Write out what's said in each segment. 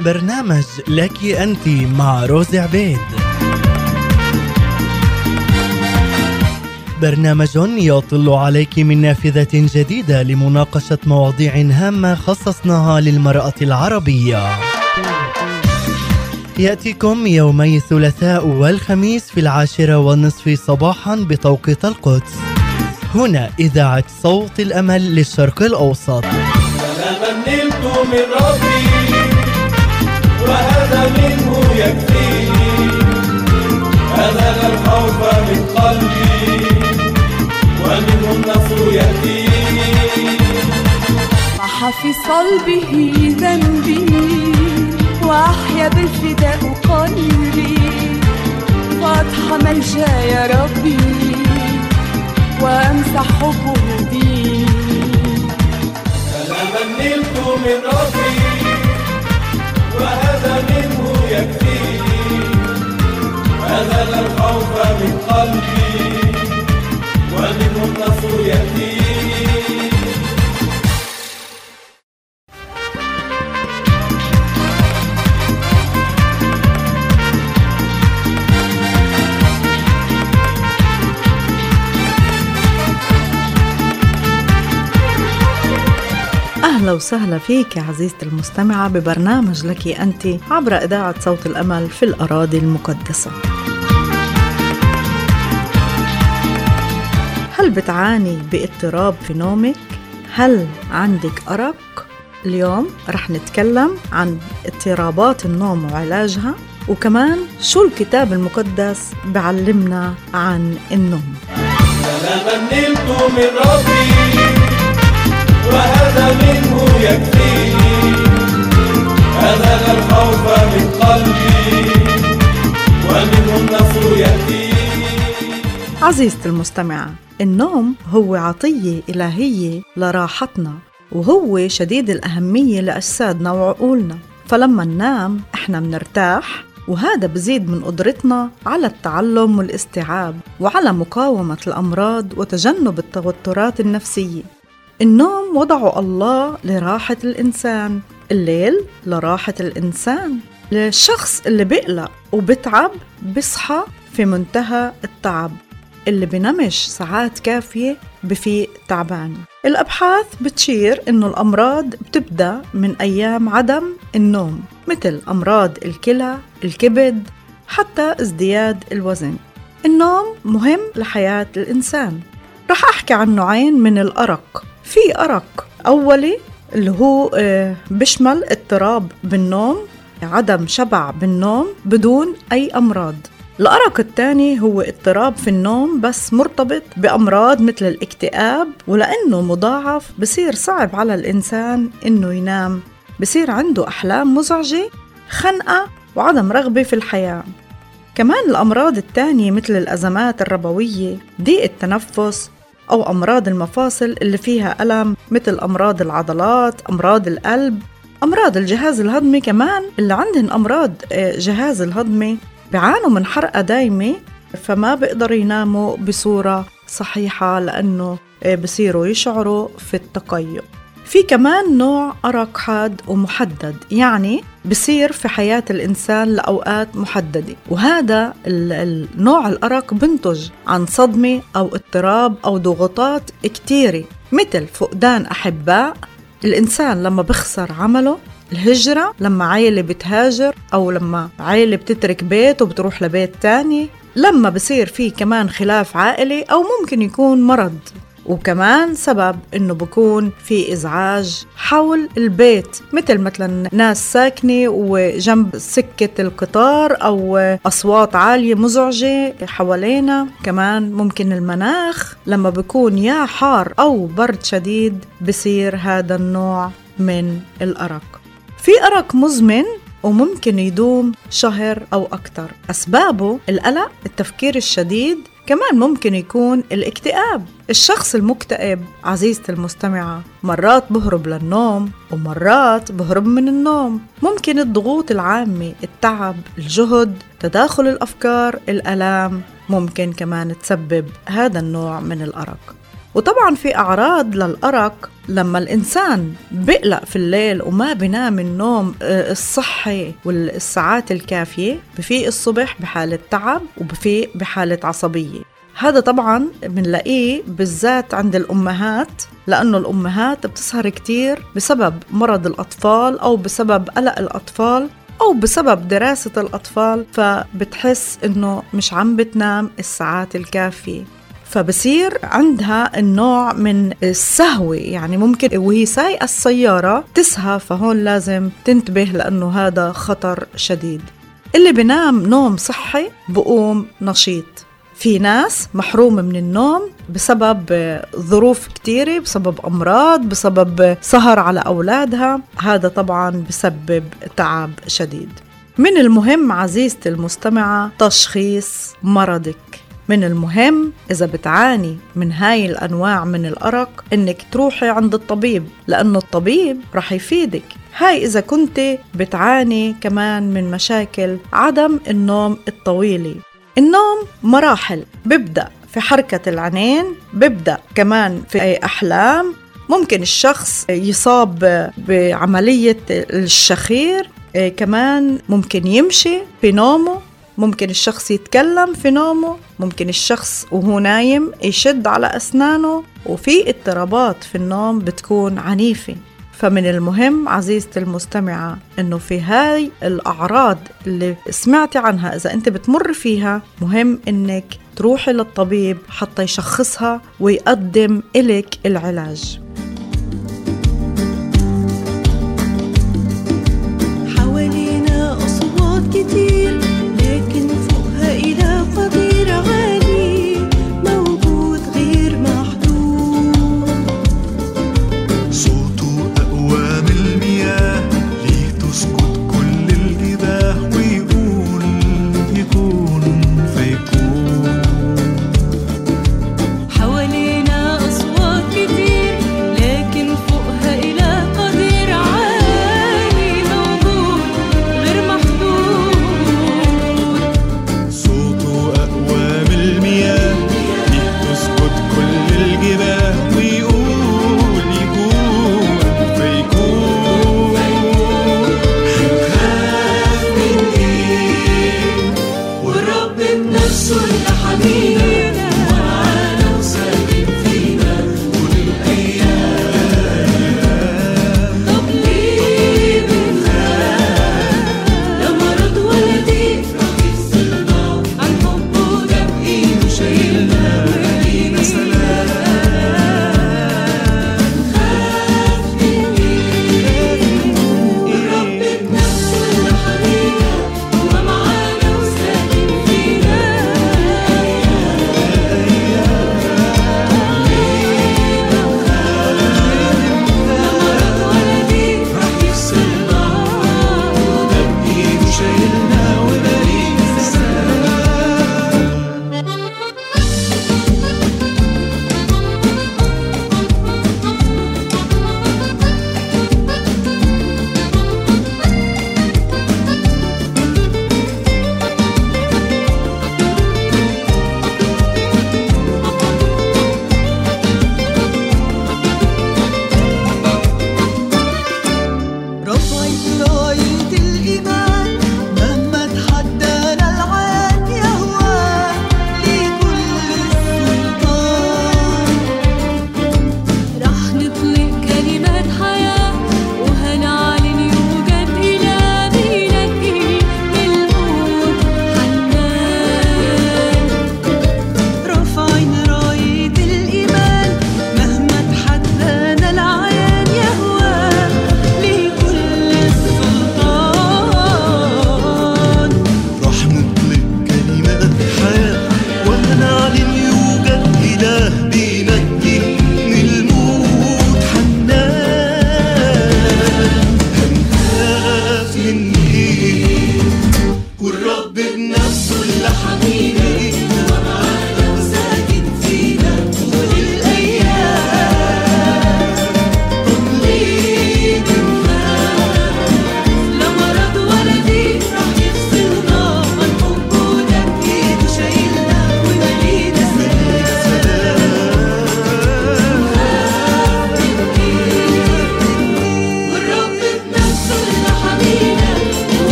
برنامج لك أنت مع روز عبيد. برنامج يطل عليك من نافذة جديدة لمناقشة مواضيع هامة خصصناها للمرأة العربية. يأتيكم يومي الثلاثاء والخميس في العاشرة والنصف صباحا بتوقيت القدس. هنا إذاعة صوت الأمل للشرق الأوسط. أنا من ربي. وهذا منه يكفيني أزل الخوف من قلبي. ومنه النصر يأتيني صح في صلبه ذنبي وأحيا بالفداء قلبي. فاضحى ملجأ يا ربي وأمسح حبه ديني أنا منلت من ربي قلبي أهلا وسهلا فيك عزيزتي المستمعة ببرنامج لك أنت عبر إذاعة صوت الأمل في الأراضي المقدسة. هل بتعاني باضطراب في نومك؟ هل عندك أرق؟ اليوم رح نتكلم عن اضطرابات النوم وعلاجها وكمان شو الكتاب المقدس بعلمنا عن النوم أنا من ربي وهذا منه يكفيني أزل الخوف من قلبي ومنه النصر يأتيني عزيزتي المستمعة النوم هو عطية إلهية لراحتنا وهو شديد الأهمية لأجسادنا وعقولنا. فلما ننام إحنا منرتاح وهذا بزيد من قدرتنا على التعلم والاستيعاب وعلى مقاومة الأمراض وتجنب التوترات النفسية. النوم وضعه الله لراحة الإنسان الليل لراحة الإنسان. للشخص اللي بيقلق وبتعب بصحى في منتهى التعب. اللي بنمش ساعات كافية بفيق تعبان. الأبحاث بتشير إنه الأمراض بتبدأ من أيام عدم النوم مثل أمراض الكلى، الكبد، حتى ازدياد الوزن. النوم مهم لحياة الإنسان. رح أحكي عن نوعين من الأرق. في أرق أولي اللي هو آه، بيشمل اضطراب بالنوم عدم شبع بالنوم بدون أي أمراض. الأرق الثاني هو اضطراب في النوم بس مرتبط بأمراض مثل الاكتئاب ولأنه مضاعف بصير صعب على الإنسان إنه ينام. بصير عنده أحلام مزعجة خنقة وعدم رغبة في الحياة. كمان الأمراض التانية مثل الأزمات الربوية ضيق التنفس أو أمراض المفاصل اللي فيها ألم مثل أمراض العضلات أمراض القلب أمراض الجهاز الهضمي كمان اللي عندهم أمراض آه، جهاز الهضمي بيعانوا من حرقة دايمة فما بيقدروا يناموا بصورة صحيحة لأنه آه، بصيروا يشعروا في التقيؤ. في كمان نوع أرق حاد ومحدد يعني بصير في حياة الإنسان لأوقات محددة. وهذا ال- ال- نوع الأرق بنتج عن صدمة أو اضطراب أو ضغوطات كتيرة. مثل فقدان أحباء الإنسان لما بخسر عمله الهجرة لما عائلة بتهاجر أو لما عائلة بتترك بيت وبتروح لبيت تاني لما بصير في كمان خلاف عائلي أو ممكن يكون مرض. وكمان سبب إنه بكون في إزعاج حول البيت. مثل مثلا ناس ساكنة وجنب سكة القطار أو أصوات عالية مزعجة حوالينا. كمان ممكن المناخ لما بكون يا حار أو برد شديد بصير هذا النوع من الأرق. في أرق مزمن وممكن يدوم شهر أو أكثر. أسبابه القلق التفكير الشديد كمان ممكن يكون الاكتئاب. الشخص المكتئب عزيزتي المستمعة مرات بهرب للنوم ومرات بهرب من النوم. ممكن الضغوط العامة التعب الجهد تداخل الأفكار الألام. ممكن كمان تسبب هذا النوع من الأرق. وطبعا في أعراض للأرق لما الإنسان بقلق في الليل وما بنام النوم آه، الصحي والساعات الكافية بفيق الصبح بحالة تعب وبفيق بحالة عصبية. هذا طبعا بنلاقيه بالذات عند الأمهات لأنه الأمهات بتسهر كتير بسبب مرض الأطفال أو بسبب قلق الأطفال أو بسبب دراسة الأطفال فبتحس إنه مش عم بتنام الساعات الكافية. فبصير عندها النوع من السهوة يعني ممكن وهي سايقة السيارة تسهى فهون لازم تنتبه لأنه هذا خطر شديد. اللي بنام نوم صحي بقوم نشيط. في ناس محروم من النوم بسبب ظروف كتيرة بسبب أمراض بسبب سهر على أولادها. هذا طبعا بسبب تعب شديد. من المهم عزيزتي المستمعة تشخيص مرضك. من المهم إذا بتعاني من هاي الأنواع من الأرق إنك تروحي عند الطبيب لأنه الطبيب رح يفيدك. هاي إذا كنت بتعاني كمان من مشاكل عدم النوم الطويلة. النوم مراحل ببدأ في حركة العينين ببدأ كمان في أحلام. ممكن الشخص يصاب بعملية الشخير إيه، كمان ممكن يمشي في نومه ممكن الشخص يتكلم في نومه ممكن الشخص وهو نايم يشد على أسنانه وفي اضطرابات في النوم بتكون عنيفة. فمن المهم عزيزتي المستمعة إنه في هاي الأعراض اللي سمعتي عنها إذا أنت بتمر فيها مهم إنك تروحي للطبيب حتى يشخصها ويقدم إلك العلاج.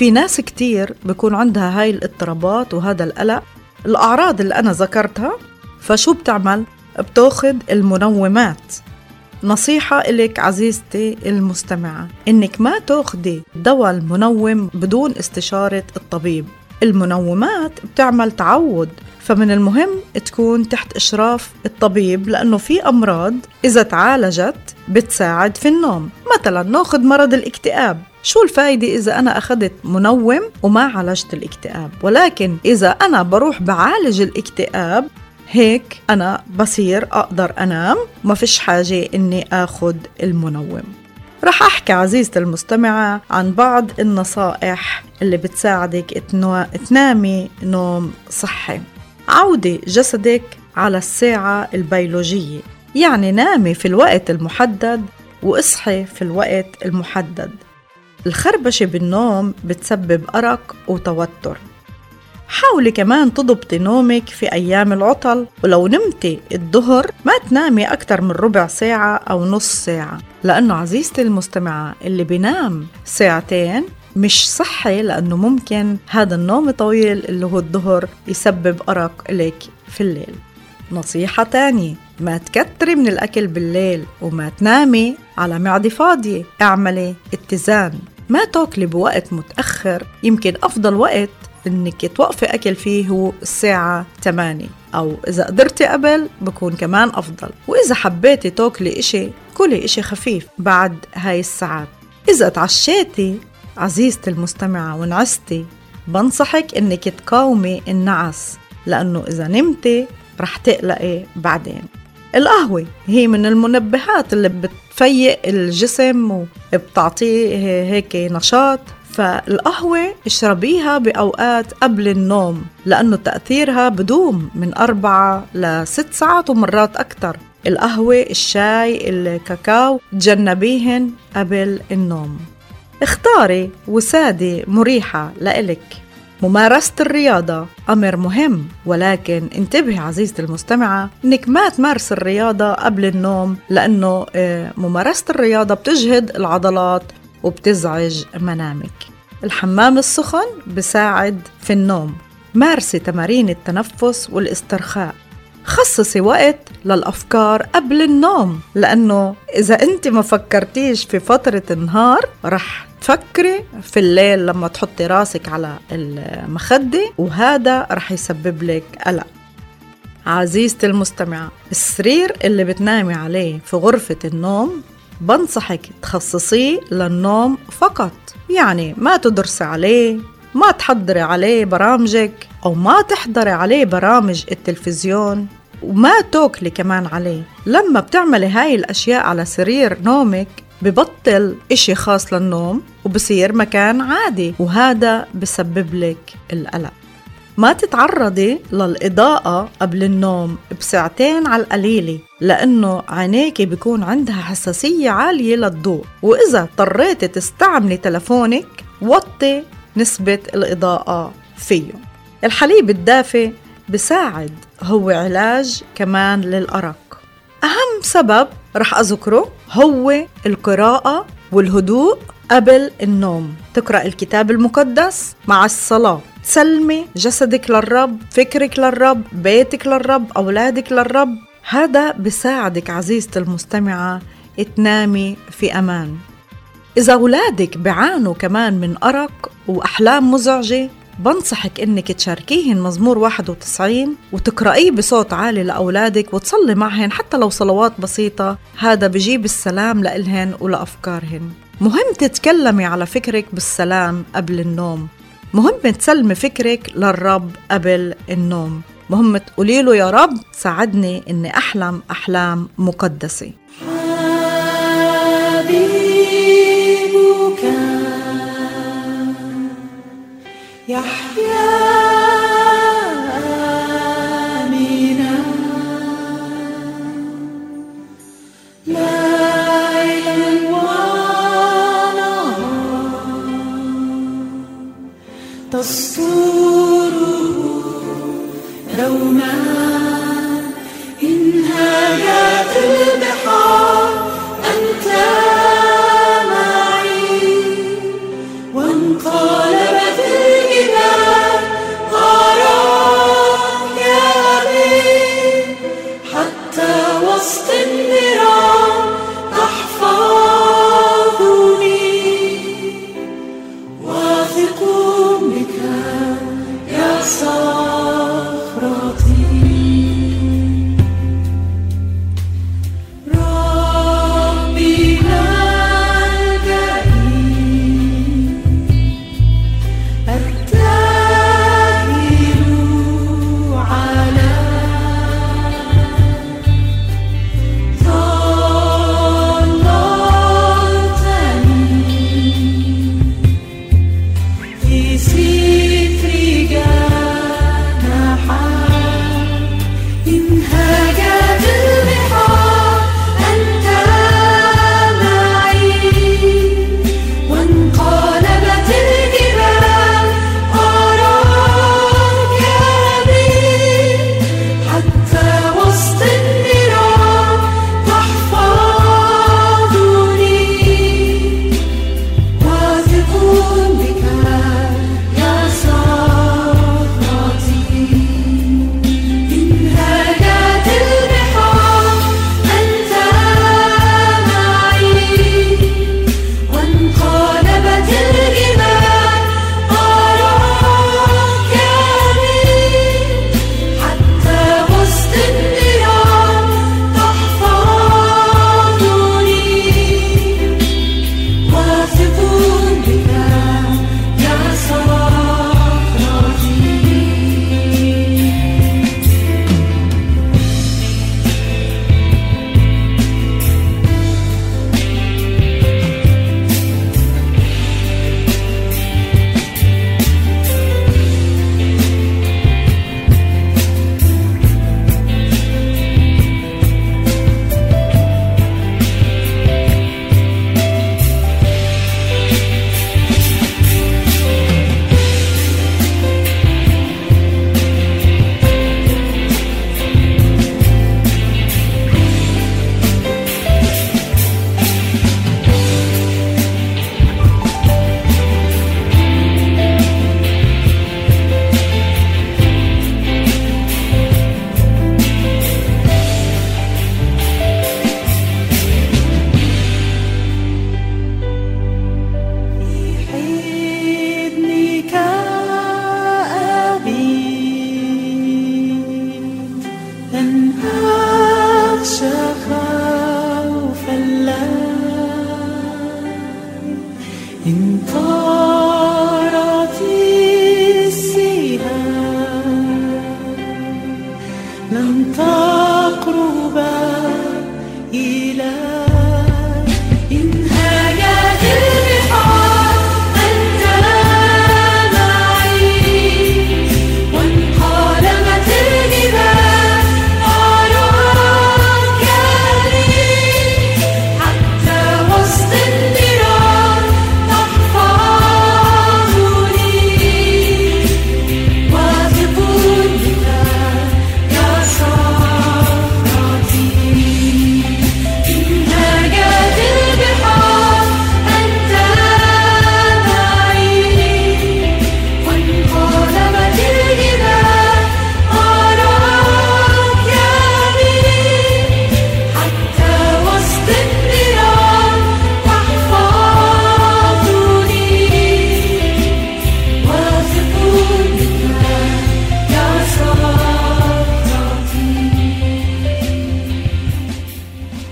في ناس كتير بيكون عندها هاي الاضطرابات وهذا القلق. الأعراض اللي أنا ذكرتها فشو بتعمل؟ بتاخد المنومات. نصيحة إلك عزيزتي المستمعة إنك ما تاخدي دواء المنوم بدون استشارة الطبيب. المنومات بتعمل تعود فمن المهم تكون تحت إشراف الطبيب لأنه في أمراض إذا تعالجت بتساعد في النوم. مثلا ناخذ مرض الاكتئاب. شو الفايدة إذا أنا أخذت منوم وما عالجت الاكتئاب؟ ولكن إذا أنا بروح بعالج الاكتئاب هيك أنا بصير أقدر أنام ما فيش حاجة إني أخذ المنوم. رح أحكي عزيزتي المستمعة عن بعض النصائح اللي بتساعدك تنامي نوم صحي. عودي جسدك على الساعة البيولوجية يعني نامي في الوقت المحدد وإصحي في الوقت المحدد. الخربشة بالنوم بتسبب أرق وتوتر. حاولي كمان تضبطي نومك في أيام العطل ولو نمتي الظهر ما تنامي أكتر من ربع ساعة أو نص ساعة لأنه عزيزتي المستمعة اللي بينام ساعتين مش صحي لأنه ممكن هذا النوم الطويل اللي هو الظهر يسبب أرق لك في الليل. نصيحة تانية ما تكتري من الأكل بالليل وما تنامي على معدة فاضية. اعملي اتزان. ما تاكلي بوقت متأخر. يمكن أفضل وقت إنك توقفي أكل فيه هو الساعة 8 أو إذا قدرتي قبل بكون كمان أفضل. وإذا حبيتي تاكلي إشي كلي إشي خفيف بعد هاي الساعات. إذا تعشيتي عزيزتي المستمعة ونعستي بنصحك إنك تقاومي النعس لأنه إذا نمتي رح تقلقي بعدين. القهوة. هي من المنبهات اللي بتفيق الجسم وبتعطيه هيك نشاط. فالقهوة اشربيها بأوقات قبل النوم لأنه تأثيرها بدوم من أربعة لست ساعات ومرات أكتر. القهوة الشاي الكاكاو تجنبيهن قبل النوم. اختاري وسادة مريحة لإلك. ممارسة الرياضة. أمر مهم ولكن انتبهي عزيزتي المستمعة إنك ما تمارس الرياضة قبل النوم لأنه آه، ممارسة الرياضة بتجهد العضلات وبتزعج منامك. الحمام السخن بساعد في النوم. مارسي تمارين التنفس والاسترخاء. خصصي وقت للأفكار قبل النوم لأنه إذا أنت ما فكرتيش في فترة النهار رح تفكري في الليل لما تحطي راسك على المخدة وهذا رح يسبب لك قلق. عزيزتي المستمعة السرير اللي بتنامي عليه في غرفة النوم بنصحك تخصصيه للنوم فقط. يعني ما تدرسي عليه ما تحضري عليه برامجك أو ما تحضري عليه برامج التلفزيون وما تاكلي كمان عليه. لما بتعملي هاي الأشياء على سرير نومك ببطل إشي خاص للنوم وبصير مكان عادي وهذا بسبب لك القلق. ما تتعرضي للإضاءة قبل النوم بساعتين على القليلة لأنه عينيك بيكون عندها حساسية عالية للضوء. وإذا اضطريتي تستعملي تلفونك وطي نسبة الإضاءة فيه. الحليب الدافئ بساعد هو علاج كمان للأرق. أهم سبب رح أذكره هو القراءة والهدوء قبل النوم. تقرأ الكتاب المقدس مع الصلاة. تسلمي جسدك للرب فكرك للرب بيتك للرب أولادك للرب. هذا بساعدك عزيزتي المستمعة تنامي في أمان. إذا أولادك بعانوا كمان من أرق وأحلام مزعجة بنصحك إنك تشاركيهن مزمور 91 وتقرأيه بصوت عالي لأولادك وتصلي معهن حتى لو صلوات بسيطة. هذا بجيب السلام لإلهن ولأفكارهن. مهم تتكلمي على فكرك بالسلام قبل النوم. مهم تسلمي فكرك للرب قبل النوم. مهم تقولي له يا رب ساعدني إني أحلم أحلام مقدسة. حبيبك Yeah.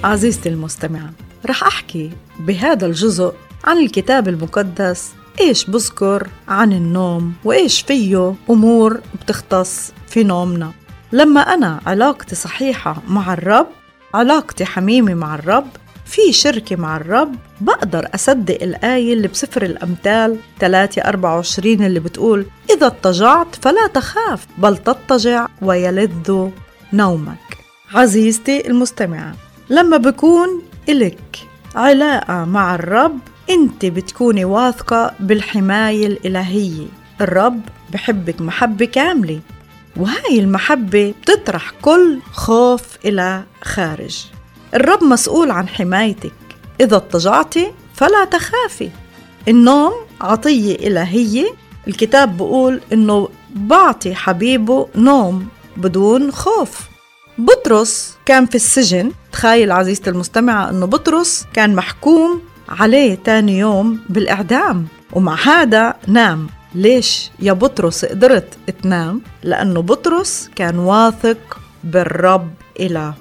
عزيزتي المستمعة رح أحكي بهذا الجزء عن الكتاب المقدس إيش بذكر عن النوم وإيش فيه أمور بتختص في نومنا. لما أنا علاقتي صحيحة مع الرب علاقتي حميمة مع الرب في شركة مع الرب بقدر أصدق الآية اللي بسفر الأمثال 3 24 اللي بتقول إذا اضطجعت فلا تخاف بل تضطجع ويلذ نومك. عزيزتي المستمعة لما بكون إلك. علاقة مع الرب أنت بتكوني واثقة بالحماية الإلهية. الرب بحبك محبة كاملة. وهاي المحبة بتطرح كل خوف إلى خارج. الرب مسؤول عن حمايتك. إذا اضطجعتي فلا تخافي. النوم عطية إلهية. الكتاب بقول إنه بعطي حبيبه نوم بدون خوف. بطرس كان في السجن. تخيل عزيزتي المستمعة أنه بطرس كان محكوم عليه تاني يوم بالإعدام ومع هذا نام. ليش يا بطرس قدرت تنام؟ لأنه بطرس كان واثق بالرب إلهه.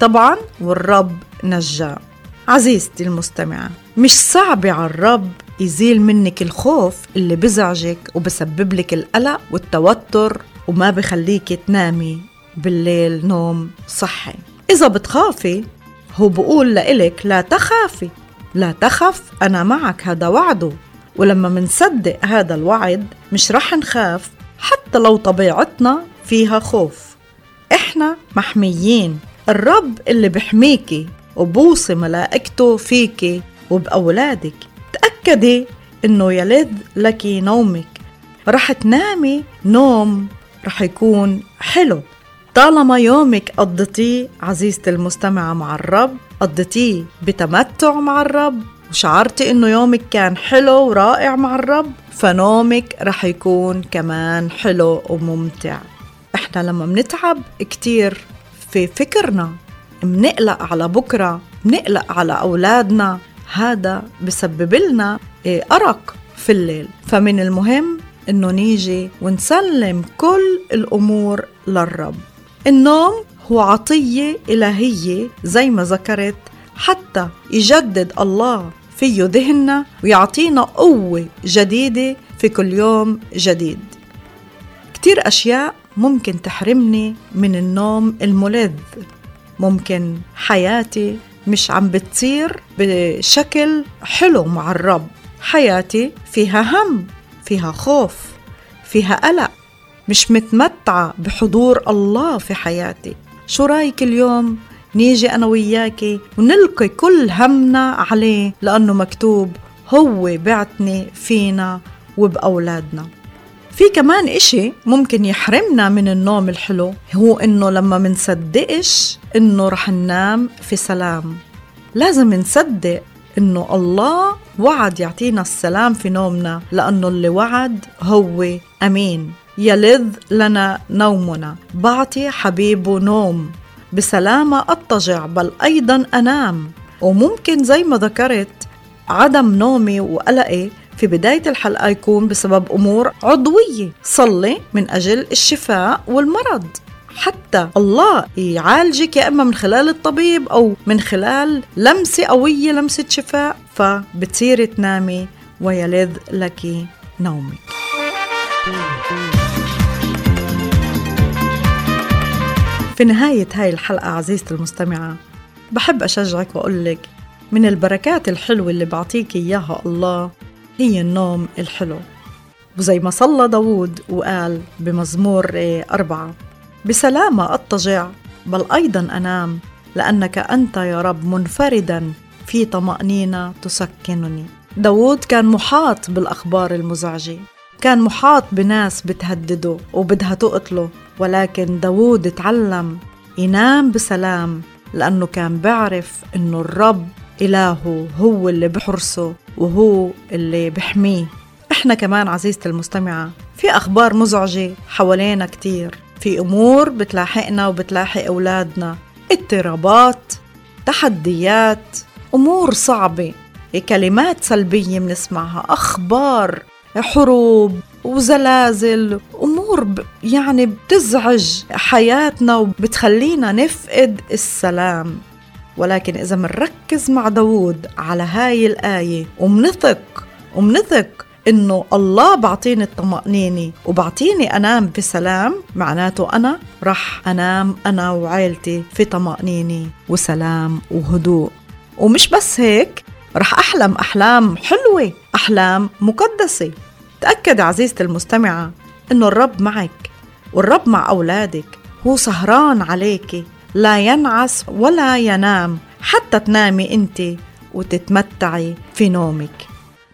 طبعا والرب نجاه. عزيزتي المستمعة مش صعب على الرب يزيل منك الخوف اللي بزعجك وبسبب لك القلق والتوتر وما بخليك تنامي. بالليل نوم صحي. إذا بتخافي هو بقول لإلك لا تخافي. لا تخف أنا معك هذا وعده ولما منصدق هذا الوعد مش رح نخاف حتى لو طبيعتنا فيها خوف. إحنا محميين. الرب اللي بحميكي وبوصي ملائكته فيكي وبأولادك. تأكدي إنه يلذ لك نومك. رح تنامي نوم رح يكون حلو. طالما يومك قضيتيه عزيزتي المستمعة مع الرب قضيتيه بتمتع مع الرب وشعرتي إنه يومك كان حلو ورائع مع الرب فنومك رح يكون كمان حلو وممتع. إحنا لما منتعب كتير في فكرنا منقلق على بكرة منقلق على أولادنا هذا بسبب لنا أرق في الليل. فمن المهم إنه نيجي ونسلم كل الأمور للرب. النوم هو عطية إلهية زي ما ذكرت حتى يجدد الله فيه ذهننا ويعطينا قوة جديدة في كل يوم جديد. كتير أشياء ممكن تحرمني من النوم الملذ ممكن حياتي مش عم بتصير بشكل حلو مع الرب. حياتي فيها هم فيها خوف فيها قلق. مش متمتعة بحضور الله في حياتي. شو رأيك اليوم؟ نيجي أنا وياكي ونلقي كل همنا عليه لأنه مكتوب هو بعتني فينا وبأولادنا. في كمان إشي ممكن يحرمنا من النوم الحلو هو إنه لما منصدقش إنه رح ننام في سلام. لازم نصدق إنه الله وعد يعطينا السلام في نومنا لأنه اللي وعد هو أمين. يلذ لنا نومنا. بعطي حبيبه نوم. بسلامة أضطجع بل أيضا أنام. وممكن زي ما ذكرت عدم نومي وقلقي في بداية الحلقة يكون بسبب أمور عضوية. صلي من أجل الشفاء والمرض. حتى الله يعالجك يا إما من خلال الطبيب أو من خلال لمسة قوية لمسة شفاء. فبتصيري تنامي ويلذ لك نومك. في نهاية هاي الحلقة عزيزتي المستمعة بحب أشجعك وأقولك من البركات الحلوة اللي بعطيك إياها الله هي النوم الحلو. وزي ما صلى داود وقال بمزمور أربعة بسلامة أضطجع بل أيضا أنام لأنك أنت يا رب منفردا في طمأنينة تسكنني. داود كان محاط بالأخبار المزعجة كان محاط بناس بتهدده وبدها تقتله. ولكن داود تعلم ينام بسلام لأنه كان بعرف إنه الرب إلهه هو اللي بحرسه وهو اللي بحميه. إحنا كمان عزيزتي المستمعة في أخبار مزعجة حوالينا كتير. في أمور بتلاحقنا وبتلاحق أولادنا. اضطرابات تحديات أمور صعبة. كلمات سلبية بنسمعها أخبار حروب. وزلازل. أمور ب- يعني بتزعج حياتنا وبتخلينا نفقد السلام. ولكن إذا منركز مع داود على هاي الآية ومنثق ومنثق إنه الله بعطيني الطمأنينة وبعطيني أنام بسلام معناته أنا رح أنام أنا وعائلتي في طمأنينة وسلام وهدوء. ومش بس هيك رح أحلم أحلام حلوة أحلام مقدسة. تأكد عزيزتي المستمعة إنه الرب معك والرب مع أولادك هو سهران عليك لا ينعس ولا ينام حتى تنامي أنت وتتمتعي في نومك.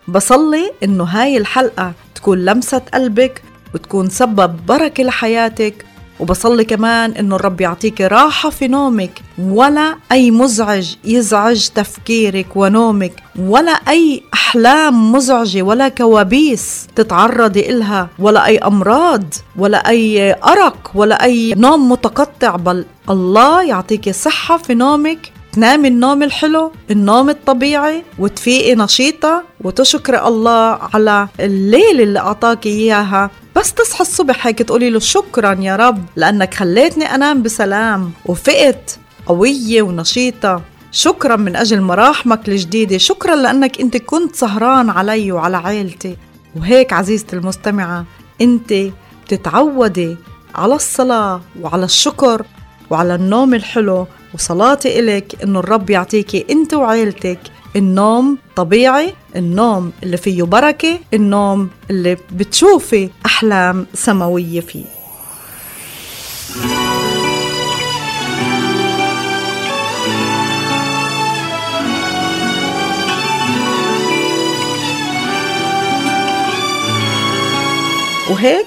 بصلي إنه هاي الحلقة تكون لمسة قلبك وتكون سبب بركة لحياتك وبصلي كمان إنه الرب يعطيك راحة في نومك ولا أي مزعج يزعج تفكيرك ونومك ولا أي أحلام مزعجة ولا كوابيس تتعرضي إلها ولا أي أمراض ولا أي أرق ولا أي نوم متقطع بل الله يعطيك صحة في نومك تنامي النوم الحلو النوم الطبيعي وتفيقي نشيطة. وتشكري الله على الليل اللي أعطاك إياها. بس تصحى الصبح هيك تقولي له شكرا يا رب لأنك خليتني أنام بسلام. وفقت قوية ونشيطة. شكرا من أجل مراحمك الجديدة. شكرا لأنك أنت كنت سهران علي وعلى عيلتي. وهيك عزيزتي المستمعة أنت بتتعودي على الصلاة وعلى الشكر وعلى النوم الحلو. وصلاتي إلك إنه الرب يعطيكي أنت وعيلتك النوم طبيعي النوم اللي فيه بركة النوم اللي بتشوفي أحلام سماوية فيه. وهيك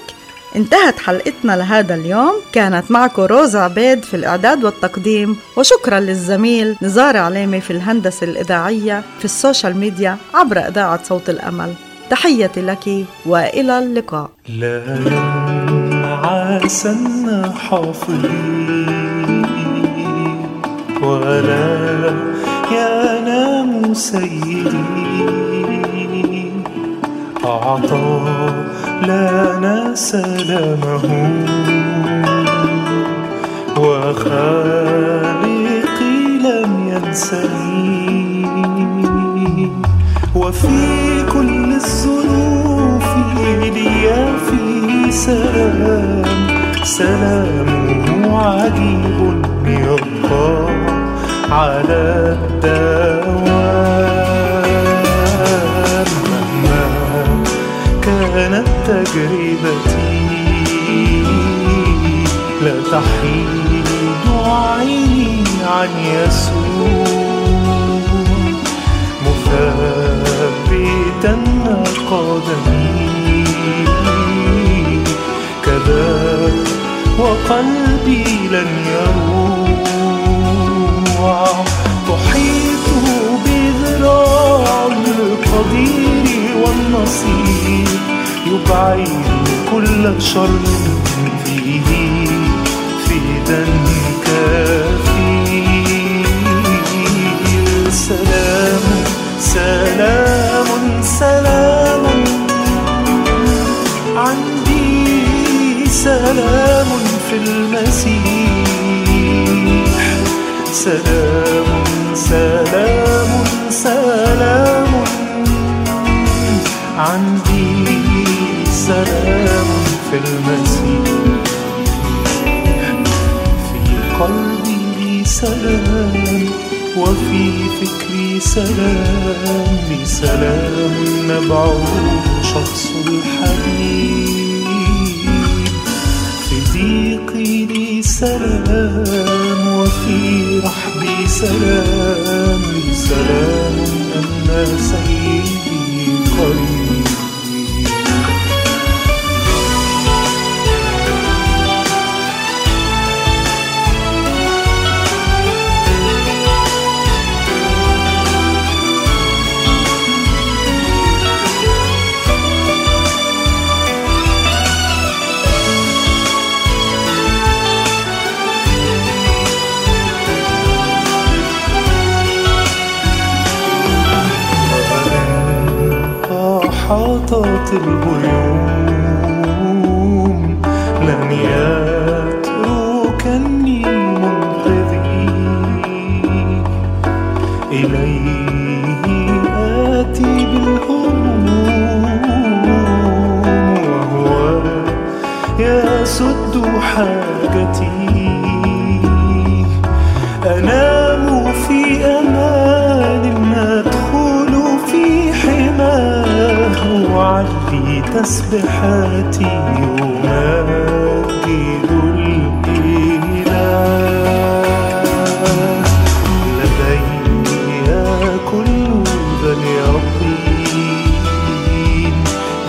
انتهت حلقتنا لهذا اليوم. كانت معكم روزا عبيد في الإعداد والتقديم وشكرا للزميل نزار علامة في الهندسة الإذاعية في السوشيال ميديا عبر إذاعة صوت الأمل. تحياتي لك وإلى اللقاء. ينعس حافظين ولا ينام سيدي أعطى لنا سلامه وخالقي لم ينسني وفي كل الظروف لي في سلام. سلامه عجيب يبقى على الدوام تجربتي. لا تحيد عيني عن يسوع. مثبتا قدمي. كذا وقلبي لن يروع. تحيط بذراع القدير والنصير. يبعد كل شر فيه فدا كافي سلام سلام سلام. عندي سلام في المسيح. سلام سلام سلام. عندي سلام في المسيح. في قلبي سلام وفي فكري سلام لي سلام. نبعه شخص الحبيب في ضيقي لي سلام وفي رحبي سلام لي سلام. أن سيدي قريب حاطت الغيوم تسبحاتي يمجد الإله. لدي كل ذا اليقين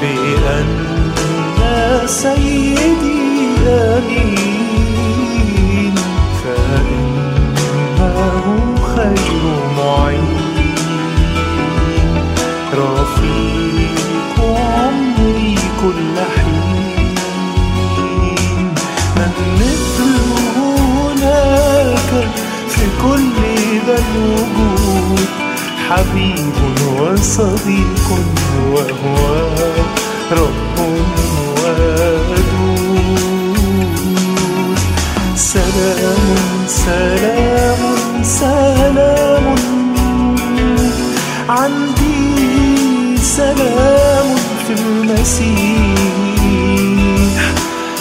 بأن سيدي أمين. فإنه خير معين. رفيق كل ذا الوجود حبيب وصديق وهو رب ودود. سلام سلام سلام. عندي سلام في المسيح.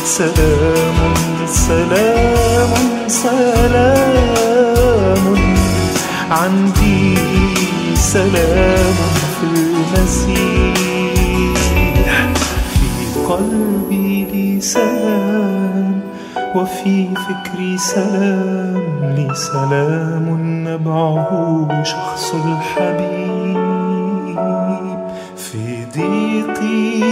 سلام سلام سلام. عندي سلام في المسيح. في قلبي لي سلام وفي فكري سلام. لي سلام نبعه شخص الحبيب. في ضيقي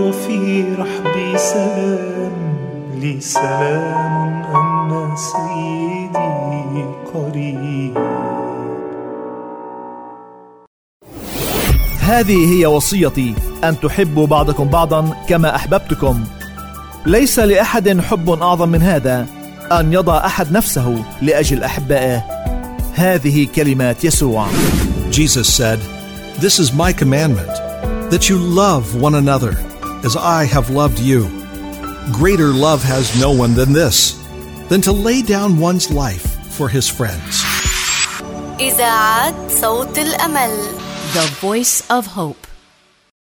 وفي رحبي سلام. لي سلام سيدي قريب هذه هي وصيتي ان تحبوا بعضكم بعضا كما احببتكم ليس لاحد حب اعظم من هذا ان يضع احد نفسه لاجل احبائه هذه كلمات يسوع Jesus said, This is my commandment, that you love one another as I have loved you. Greater love has no one than this, than to lay down one's life for his friends. إذاعة صوت الأمل The Voice of Hope.